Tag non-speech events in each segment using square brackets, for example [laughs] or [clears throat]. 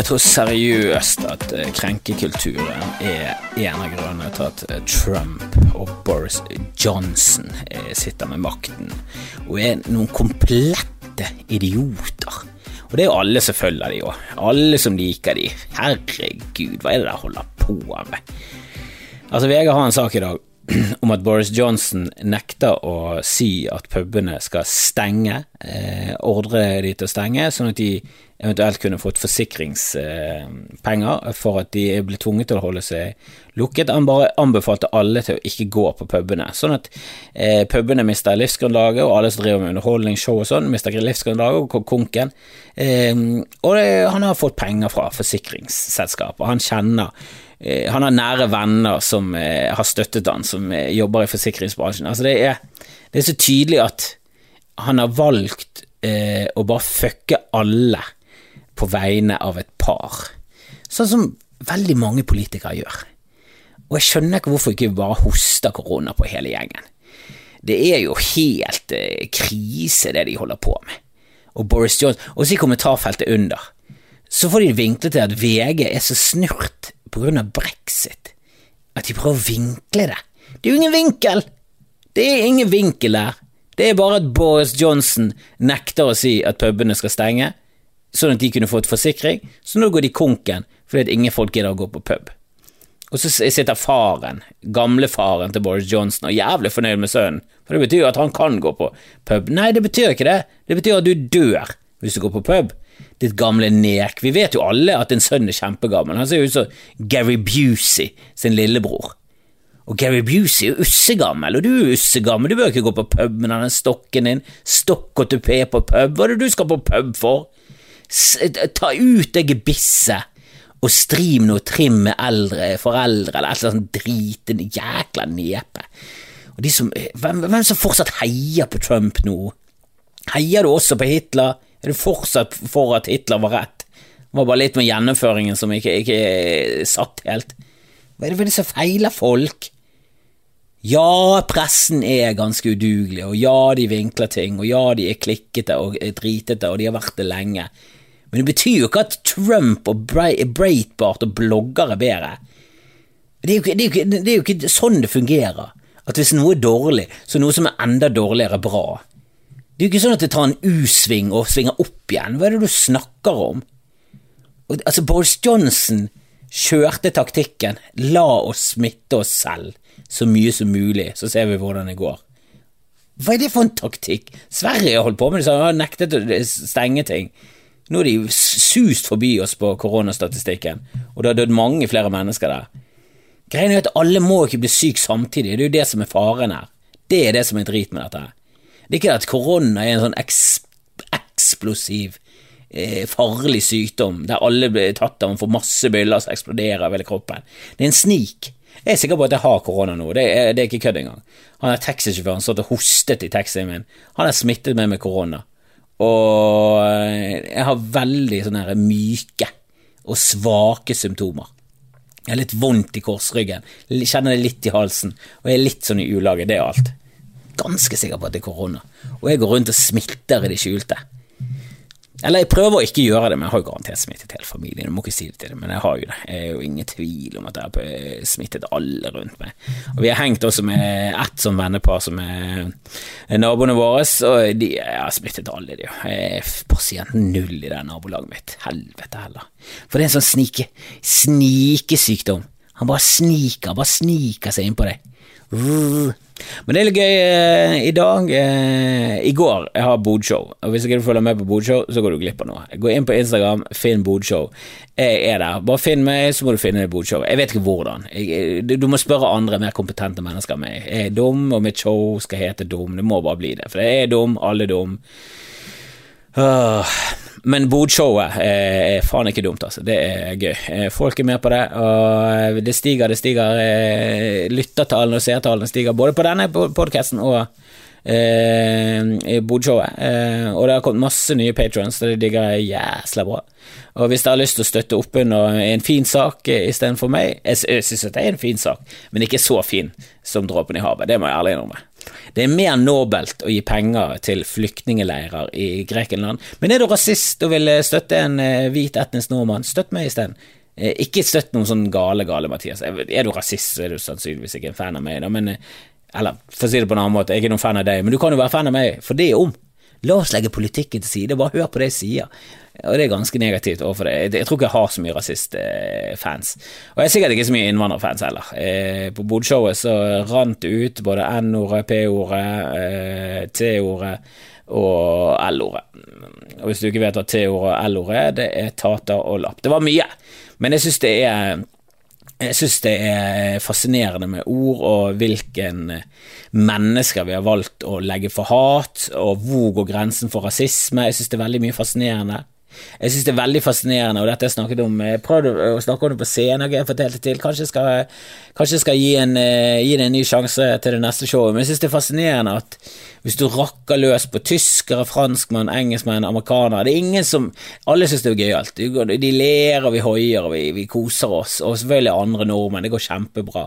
jeg tror seriøst at eh, krenkekulturen er en av grunnene til at eh, Trump og Boris Johnson eh, sitter med makten, og er noen komplette idioter. Og det er jo alle som følger de òg. Alle som liker de. Herregud, hva er det de holder på med? Altså, VG har en sak i dag [clears throat] om at Boris Johnson nekter å si at pubene skal stenge, eh, ordre de til å stenge, sånn at de eventuelt kunne fått forsikringspenger for at de ble tvunget til å holde seg lukket. Han bare anbefalte alle til å ikke gå på pubene, sånn at eh, pubene mister livsgrunnlaget, og alle som driver med underholdningsshow og sånn, mister livsgrunnlaget og konken. Eh, og det, han har fått penger fra forsikringsselskapet, Han kjenner eh, han har nære venner som eh, har støttet han, som eh, jobber i forsikringsbransjen. Altså det, er, det er så tydelig at han har valgt eh, å bare fucke alle på vegne av et par, sånn som veldig mange politikere gjør. Og jeg skjønner ikke hvorfor ikke bare hoster korona på hele gjengen. Det er jo helt eh, krise, det de holder på med. Og Boris Johnson Og så i kommentarfeltet under, så får de vinklet til at VG er så snurt på grunn av brexit at de prøver å vinkle det. Det er jo ingen vinkel! Det er ingen vinkel der. Det er bare at Boris Johnson nekter å si at pubene skal stenge, sånn at de kunne fått forsikring, så nå går de konken fordi at ingen folk gidder å gå på pub. Og så sitter faren, gamlefaren til Boris Johnson, og jævlig fornøyd med sønnen, for det betyr at han kan gå på pub. Nei, det betyr ikke det, det betyr at du dør hvis du går på pub. Ditt gamle nek. Vi vet jo alle at en sønn er kjempegammel, han ser ut som Gary Busey sin lillebror. Og Gary Busey er jo ussegammel, og du er ussegammel, du bør ikke gå på pub med den stokken din, stokk og tupé på pub, hva er det du skal på pub for? ta ut det gebisset og strim noe trim med eldre foreldre, eller et eller annet dritende jækla nepe. Og de som, hvem, hvem som fortsatt heier på Trump nå? Heier du også på Hitler? Er du fortsatt for at Hitler var rett? Det var bare litt med gjennomføringen som ikke, ikke satt helt. Hva er det for det som feiler folk? Ja, pressen er ganske udugelig, og ja, de vinkler ting, og ja, de er klikkete og dritete, og de har vært det lenge. Men det betyr jo ikke at Trump og Breitbart og blogger er bedre. Det er, ikke, det, er ikke, det er jo ikke sånn det fungerer. At hvis noe er dårlig, så er noe som er enda dårligere, bra. Det er jo ikke sånn at det tar en U-sving og svinger opp igjen. Hva er det du snakker om? Og, altså, Boris Johnson kjørte taktikken la oss smitte oss selv så mye som mulig, så ser vi hvordan det går. Hva er det for en taktikk? Sverige har holdt på med det, så har nektet å stenge ting. Nå har de sust forbi oss på koronastatistikken, og det har dødd mange flere mennesker der. Greien er at alle må ikke bli syke samtidig, det er jo det som er faren her. Det er det som er drit med dette. Det er ikke at korona er en sånn eksplosiv, eh, farlig sykdom der alle blir tatt av og får masse byller som eksploderer over hele kroppen. Det er en snik. Jeg er sikker på at jeg har korona nå, det er, det er ikke kødd engang. Han er taxisjåføren satt og hostet i taxien min. Han er smittet meg med korona. Og eh, jeg har veldig sånne myke og svake symptomer. Jeg har litt vondt i korsryggen, kjenner det litt i halsen, og jeg er litt sånn i ulage. Det er alt. Ganske sikker på at det er korona. Og jeg går rundt og smitter i det skjulte. Eller jeg prøver å ikke gjøre det, men jeg har jo garantert smittet hele familien. Jeg må ikke si det til dem, men jeg har jo det. Jeg er jo ingen tvil om at jeg har smittet alle rundt meg. Og vi har hengt også med ett sånn vennepar som er naboene våre, og de har smittet alle, de. Jeg er pasient null i det nabolaget mitt. Helvete heller. For det er en sånn snike, snikesykdom. Han bare sniker, bare sniker seg innpå deg. Men det er litt gøy eh, i dag. Eh, I går jeg har bodshow, og hvis ikke du følger med på bodshow, så går du glipp av noe. Gå inn på Instagram, finn bodshow. Jeg er der. Bare finn meg, så må du finne bodshow. Jeg vet ikke hvordan. Jeg, du må spørre andre mer kompetente mennesker enn meg. Jeg er dum, og mitt show skal hete Dum. Det må bare bli det. For jeg er dum, alle er dum. Uh, men bodshowet er, faen ikke dumt, altså. Det er gøy. Eh, folk er med på det, og det stiger, det stiger. Eh, lyttertallene og seertallene stiger både på denne podkasten og eh, bodshowet. Eh, og det har kommet masse nye patrons, det digger jeg jæsla bra. Og hvis dere har lyst til å støtte opp under en fin sak eh, istedenfor meg jeg syns det er en fin sak, men ikke så fin som dråpen i havet, det må jeg ærlig innrømme. Det er mer nobelt å gi penger til flyktningeleirer i Grekenland. Men er du rasist og vil støtte en hvit etnisk nordmann, støtt meg isteden. Ikke støtt noen sånn gale, gale Mathias. Er du rasist, så er du sannsynligvis ikke en fan av meg, da, men Eller for å si det på en annen måte, jeg er ikke noen fan av deg, men du kan jo være fan av meg, for det er om. La oss legge politikken til side, bare hør på det jeg sier. Og det er ganske negativt overfor det. Jeg, tror ikke jeg har så mye rasistfans. Og jeg er sikkert ikke så mye innvandrerfans heller. Eh, på Bodshowet så rant det ut både N-ordet, P-ordet, eh, T-ordet og L-ordet. Og hvis du ikke vet hva T-ordet og L-ordet er, det er tater og lapp. Det var mye, men jeg syns det er jeg syns det er fascinerende med ord og hvilken mennesker vi har valgt å legge for hat, og hvor går grensen for rasisme. Jeg syns det er veldig mye fascinerende. Jeg syns det er veldig fascinerende, og dette jeg snakket om Jeg prøvde å snakke om det på scenen, jeg fortalte til. Kanskje jeg skal, kanskje skal gi, en, eh, gi, det en ny sjanse til det neste showet, men jeg syns det er fascinerende at hvis du rakker løs på tyskere, franskmenn, engelskmenn, amerikanere Det er ingen som Alle syns det er gøyalt. De ler, og vi hoier, og vi, vi, koser oss. Og selvfølgelig andre nordmenn. Det går kjempebra.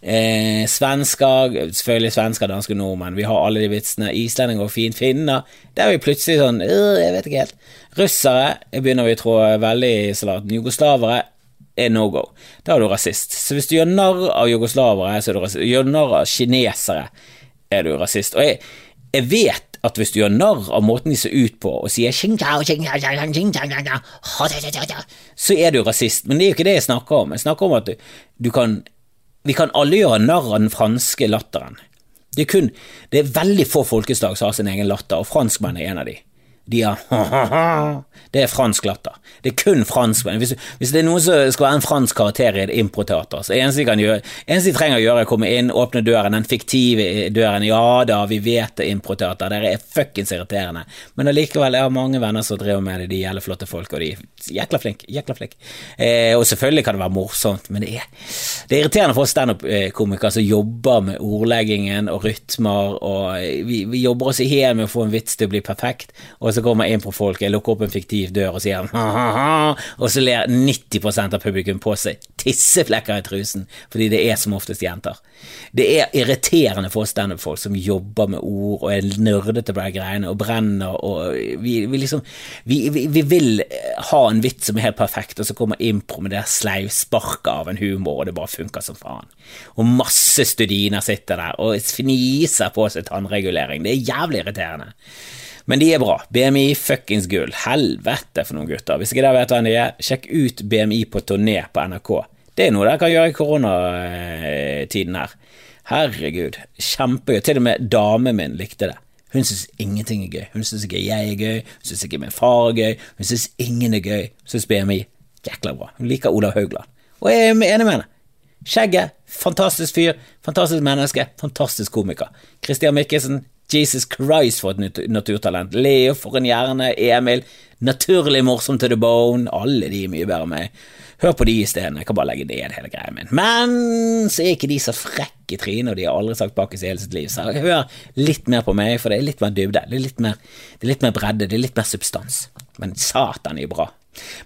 Eh, svensker, selvfølgelig svensker, danske nordmenn. Vi har alle de vitsene. Islendinger og fint. Finner. Der er vi plutselig sånn øh, Jeg vet ikke helt. Russere begynner vi å trå veldig salaten. Jugoslavere er no go. Da er du rasist. Så hvis du gjør narr av jugoslavere, så er du rasist. Gjør narr av kinesere, er du rasist. Og jeg jeg vet at hvis du gjør narr av måten de ser ut på, og sier så er du rasist, men det er jo ikke det jeg snakker om. Jeg snakker om at du kan Vi kan alle gjøre narr av den franske latteren. Det er, kun, det er veldig få folkeslag som har sin egen latter, og franskmenn er en av de. De har ha-ha-ha. [laughs] Det er fransk latter. Det er kun franskmenn. Hvis, hvis, det er noen som skal være en fransk karakter i et improteater, så eneste de, kan gjøre, eneste de trenger å gjøre, er å komme inn, åpne døren, den fiktive døren. Ja da, vi vet det er improteater, dere er fuckings irriterende. Men allikevel, jeg har mange venner som driver med det, de gjelder flotte folk, og de er jækla flinke. Jækla flinke. Eh, og selvfølgelig kan det være morsomt, men det er, det er irriterende for oss standup-komikere som jobber med ordleggingen og rytmer, og vi, vi jobber oss i hjel med å få en vits til å bli perfekt. og så kommer inn på folk, jeg lukker opp en fiktiv dør og sier ha-ha-ha, og så ler 90% av publikum på seg tisseflekker i trusen, fordi det er som oftest jenter. Det er irriterende for oss standup-folk som jobber med ord og er nerdete på de greiene og brenner og vi, vi liksom vi, vi, vi, vil ha en vits som er helt perfekt, og så kommer impro med det sleivsparket av en humor, og det bare funker som faen. Og masse studiner sitter der og fniser på seg tannregulering. Det er jævlig irriterende. Men de er bra. BMI fuckings gull. Helvete for noen gutter. Hvis ikke dere vet hvem de er, sjekk ut BMI på turné på NRK. Det er noe dere kan gjøre i koronatiden her. Herregud, kjempegøy. Til og med damen min likte det. Hun syns ingenting er gøy. Hun syns ikke jeg er gøy, hun syns ikke min far er gøy, hun syns ingen er gøy. Hun syns BMI jækla bra. Hun liker Olav Haugland. Og jeg er enig med henne. Skjegget, fantastisk fyr, fantastisk menneske, fantastisk komiker. Christian Mikkelsen, Jesus Christ, for et naturtalent. Leo, for en hjerne. Emil, naturlig morsom to the bone. Alle de er mye bedre enn meg. Hør på de isteden. Jeg kan bare legge ned hele greia min. Men så er ikke de så frekke i trynet, og de har aldri sagt bakkes i hele sitt liv. Så hør litt mer på meg, for det er litt mer dybde. Det er litt mer, det er litt mer bredde, det er litt mer substans. Men satan, de er bra.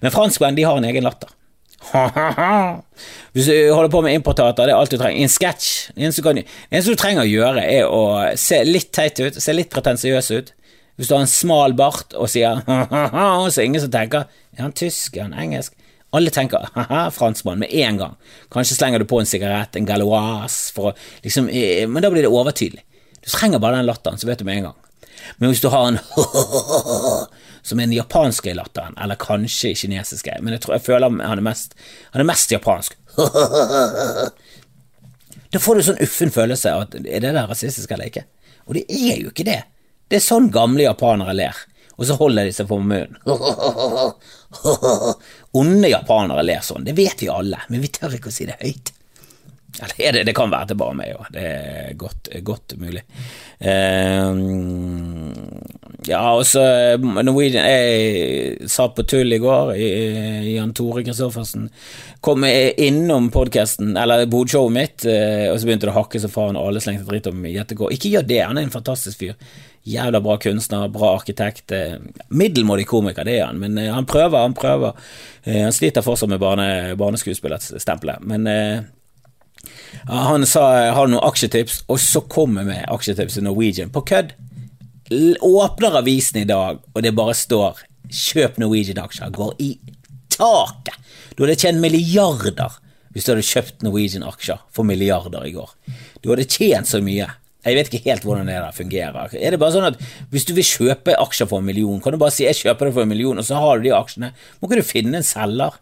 Men franskmenn, de har en egen latter. [laughs] Hvis du holder på med importater, det er alt du trenger. I en sketsj Det eneste du trenger å gjøre, er å se litt teit ut, se litt pretensiøs ut. Hvis du har en smal bart og sier [laughs] så er ingen som tenker Er han tysk? Er han engelsk? Alle tenker ha-ha, franskmann med en gang. Kanskje slenger du på en sigarett, en galoise, for å liksom Men da blir det overtydelig. Du trenger bare den latteren, så vet du med en gang. Men hvis du har en [laughs] som er den japanske latteren, eller kanskje kinesiske, men jeg, tror, jeg føler han er mest, han er mest japansk. [laughs] Da får du sånn uffen følelse av at er det der rasistisk eller ikke? Og det er jo ikke det. Det er sånn gamle japanere ler, og så holder de seg for munnen. [laughs] Onde japanere ler sånn, det vet vi alle, men vi tør ikke å si det høyt. Eller det, det kan være til bare meg òg, det er godt, godt mulig. Uh, ja, og så Norwegian Jeg sa på tull i går, Jan Tore Kristoffersen kom innom podkasten, eller bodshowet mitt, uh, og så begynte det å hakke som faen, alle slengte dritt om Jettegård. Ikke gjør det, han er en fantastisk fyr. Jævla bra kunstner, bra arkitekt. Uh, middelmådig komiker, det er han, men han prøver, han prøver. han sliter fortsatt med barne, barneskuespillerstempelet, men Han sa har noen aksjetips, og så kommer vi med aksjetips til Norwegian på kødd. Åpner avisen i dag, og det bare står 'kjøp Norwegian-aksjer', går i taket. Du hadde tjent milliarder hvis du hadde kjøpt Norwegian-aksjer for milliarder i går. Du hadde tjent så mye. Jeg vet ikke helt hvordan det der fungerer. Er det bare sånn at Hvis du vil kjøpe aksjer for en million, kan du bare si 'jeg kjøper det for en million', og så har du de aksjene? Må ikke du finne en selger?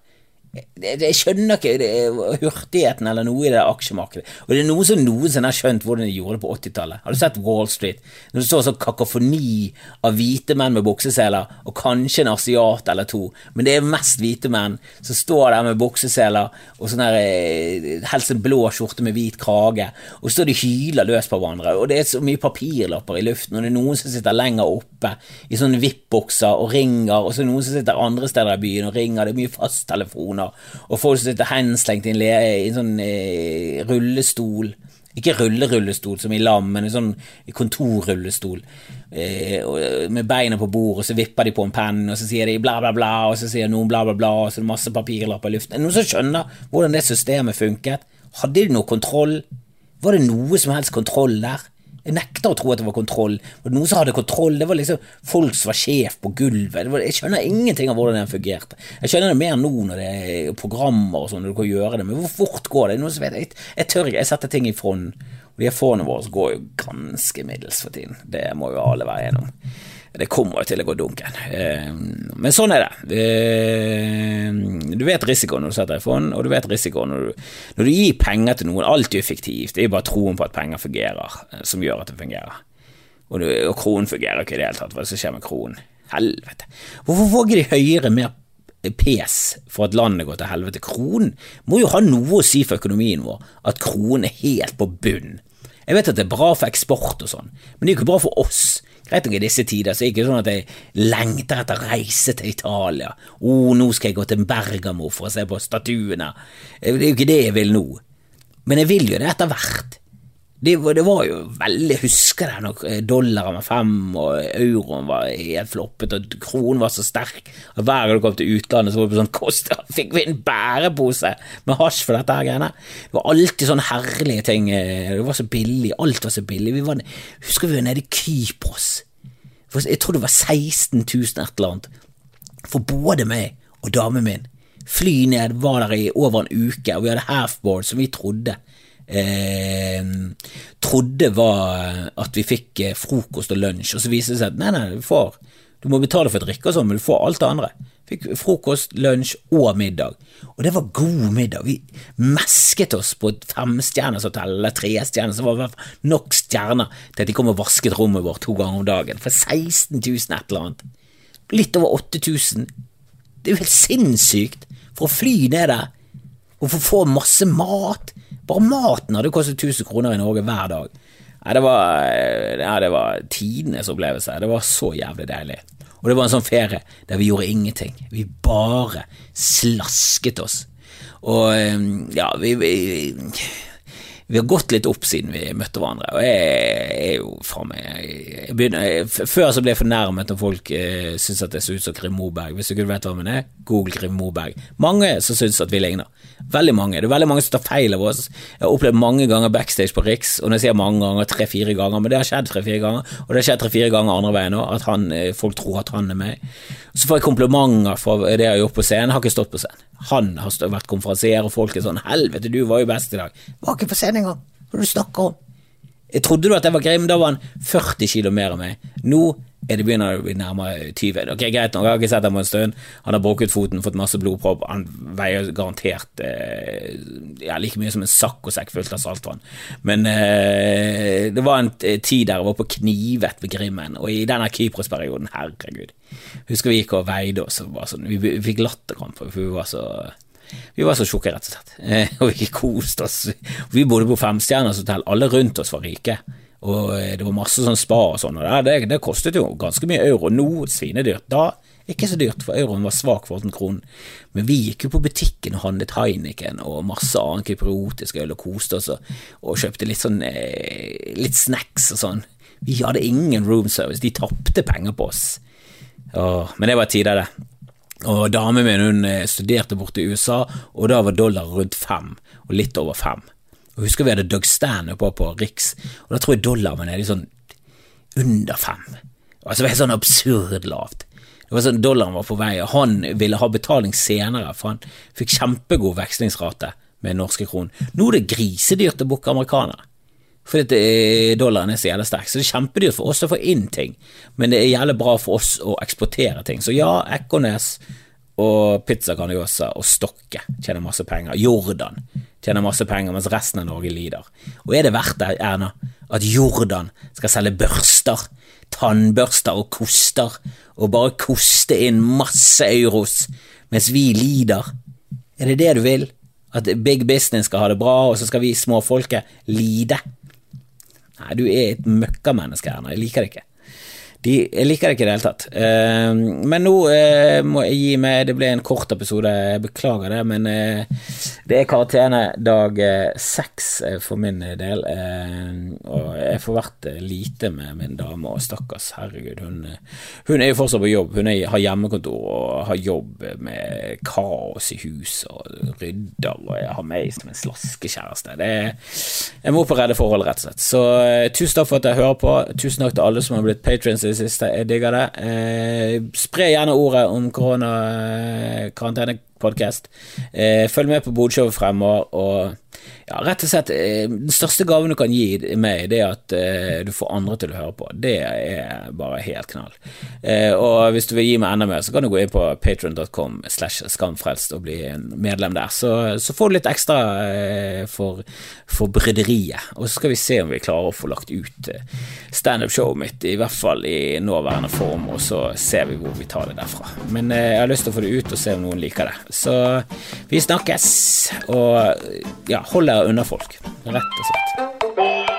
Jeg skjønner ikke hurtigheten eller noe i det aksjemarkedet. Og det er noen som noensinne har skjønt hvordan de gjorde det på 80-tallet. Har du sett Wall Street? Når det står sånn kakofoni av hvite menn med bukseseler, og kanskje en asiat eller to, men det er mest hvite menn som står der med bukseseler og sånn eh, helst en blå skjorte med hvit krage, og så står de hyler løs på hverandre, og det er så mye papirlapper i luften, og det er noen som sitter lenger oppe i sånne VIP-bokser og ringer, og så er det noen som sitter andre steder i byen og ringer, det er mye fasttelefoner og folk som sitter henslengt i en, i en sånn eh, rullestol. Ikke rullerullestol som i lam, men en sånn kontorrullestol. Eh, med beina på bordet, og så vipper de på en penn, og så sier de bla, bla, bla, og så sier noen bla, bla, bla, og så er det masse papirlapper i luften. Noen som skjønner hvordan det systemet funket? Hadde de noe kontroll? Var det noe som helst kontroll der? Jeg nekter å tro at det var kontroll. Det noen som hadde kontroll. Det var liksom folk som var sjef på gulvet. Var, jeg skjønner ingenting av hvordan det fungerte. Jeg skjønner det mer nå når det er programmer og sånn, når du kan gjøre det, men hvor fort går det? Noen som vet, jeg, jeg tør ikke. Jeg setter ting i front. Og de fondene våre går jo ganske middels for tiden. Det må jo alle være gjennom. Det kommer jo til å gå dunken. Eh, men sånn er det. Eh, du vet risikoen når du setter i fond, og du vet risikoen når du, når du gir penger til noen. Alt er fiktivt. Det er bare troen på at penger fungerer, eh, som gjør at det fungerer. Og, du, og kronen fungerer ikke i det hele tatt. Hva som skjer med kronen? Helvete. Hvorfor våger de høyere mer pes for at landet går til helvete? Kronen må jo ha noe å si for økonomien vår, at kronen er helt på bunn. Jeg vet at det er bra for eksport og sånn, men det er jo ikke bra for oss. Greit nok i disse tider, så er det ikke sånn at jeg lengter etter å reise til Italia. Å, oh, nå skal jeg gå til Bergamo for å se på statuene. Det er jo ikke det jeg vil nå. Men jeg vil jo det etter hvert. Det, det, var jo veldig Husker jeg når dollaren var fem og euroen var helt floppet og kronen var så sterk og hver gang du kom til utlandet så var det på sånn kost, fikk vi en bærepose med hasj for dette her greiene. Det var alltid sånne herlige ting. Det var så billig. Alt var så billig. Vi var, husker vi var nede i Kypros. Jeg tror det var 16 000 et eller annet for både meg og damen min. Fly ned, var der i over en uke, og vi hadde halfboard som vi trodde eh, trodde var at vi fikk eh, frokost og lunsj, og så viste det seg at nei, nei, du får du må betale for drikke og sånn, men du får alt det andre. Fikk frokost, lunsj og middag. Og det var god middag. Vi mesket oss på et femstjerners hotell eller trestjerners, det var nok stjerner til at de kom og vasket rommet vårt to ganger om dagen. For 16 000 et eller annet. Litt over 8000. Det er jo helt sinnssykt for å fly ned der og å få masse mat. Bare maten hadde kostet 1000 kroner i Norge hver dag. Nei, det var, ja, det var tidenes opplevelse. Det var så jævlig deilig. Og det var en sånn ferie der vi gjorde ingenting. Vi bare slasket oss. Og ja, vi, vi vi har gått litt opp siden vi møtte hverandre, og jeg er jo faen meg Før så ble jeg fornærmet når folk eh, syntes at jeg så ut som Krim Moberg. Hvis du ikke vet hva det er, google Grim Moberg. Mange som syns at vi ligner. Veldig mange. Det er veldig mange som tar feil av oss. Jeg har opplevd mange ganger backstage på Riks, og når jeg sier mange ganger, tre-fire ganger, men det har skjedd tre-fire ganger, og det har skjedd tre-fire ganger andre veien òg, at han, eh, folk tror at han er meg. Så får jeg komplimenter for det jeg har gjort på scenen. Jeg har ikke stått på scenen. Han har vært konferansier, og folk er sånn 'helvete, du var jo best i dag'. Var ikke på scenen engang. Hva er det du snakker om? Jeg trodde du at jeg var grim, da var han 40 kilo mer enn meg. Nå er det begynner å bli nærmere 20. Ok, Greit nok, jeg har ikke sett ham på en stund. Han har brukket foten, fått masse blodpropp. Han veier garantert eh, ja, like mye som en saccosekk fullt av saltvann. Men eh, det var en tid der jeg var på knivet ved Grimmen, og i denne Kypros-perioden, herregud Husker vi gikk og veide oss, og var sånn, vi, vi fikk latterkrampe, for vi var så vi var så tjukke, rett og slett, [laughs] og vi koste oss. Vi bodde på femstjerners hotell, alle rundt oss var rike og eh, det var masse sånn spa og sånn, og det, det, kostet jo ganske mye euro. Nå svinedyrt. Da ikke så dyrt, for euroen var svak for en kronen. Men vi gikk jo på butikken og handlet Heineken og masse annen kypriotisk øl og koste oss og kjøpte litt sånn eh, litt snacks og sånn. Vi hadde ingen room service, de tapte penger på oss. Åh, men det var tider, det. Og damen min hun eh, studerte borte i USA, og da var dollar rundt fem, og litt over fem. Jeg husker vi hadde Doug Stanhope på på Riks, og da tror jeg dollaren var nede i sånn under fem. Altså det var sånn absurd lavt. Det var sånn Dollaren var på vei, og han ville ha betaling senere, for han fikk kjempegod vekslingsrate med norske kronen. Nå er det grisedyrt å booke amerikanere, fordi dollaren er så jævlig sterk. Så det er kjempedyrt for oss å få inn ting, men det er jævlig bra for oss å eksportere ting. Så ja, Ekornes og Pizza kan Pizzagrandiosa og Stokke tjener masse penger. Jordan tjener masse penger, mens resten av Norge lider. Og er det verdt det, Erna, at Jordan skal selge børster, tannbørster og koster, og bare koste inn masse euros, mens vi lider? Er det det du vil? At big business skal ha det bra, og så skal vi småfolket lide? Nei, du er et møkkamenneske, Erna. Jeg liker det ikke. De, jeg liker det ikke i det hele tatt. Uh, men nå uh, må jeg gi meg Det ble en kort episode, jeg beklager det, men uh, det er karantene dag seks for min del. og jeg får vært lite med min dame, og stakkars, herregud, hun, hun er jo fortsatt på jobb. Hun er, har hjemmekontor og har jobb med kaos i huset og rydder, og jeg har meg som en slaskekjæreste. Det er, jeg må på redde forhold, rett og slett. Så tusen takk for at jeg hører på. Tusen takk til alle som har blitt patrions det siste. Jeg digger det. Eh, spre gjerne ordet om koronakarantene-podkast. Eh, følg med på Bodshowet fremover. Og ja, rett og slett, eh, den største gaven du kan gi meg, det er at eh, du får andre til å høre på. Det er bare helt knall. Eh, og hvis du vil gi meg enda mer, så kan du gå inn på patron.com slash skamfrelst og bli en medlem der. Så, så får du litt ekstra for, for bryderiet. Og så skal vi se om vi klarer å få lagt ut standup-showet mitt, i hvert fall i nåværende form, og så ser vi hvor vi tar det derfra. Men jeg har lyst til å få det ut og se om noen liker det. Så vi snakkes, og ja, holder jeg unna folk, rett og slett.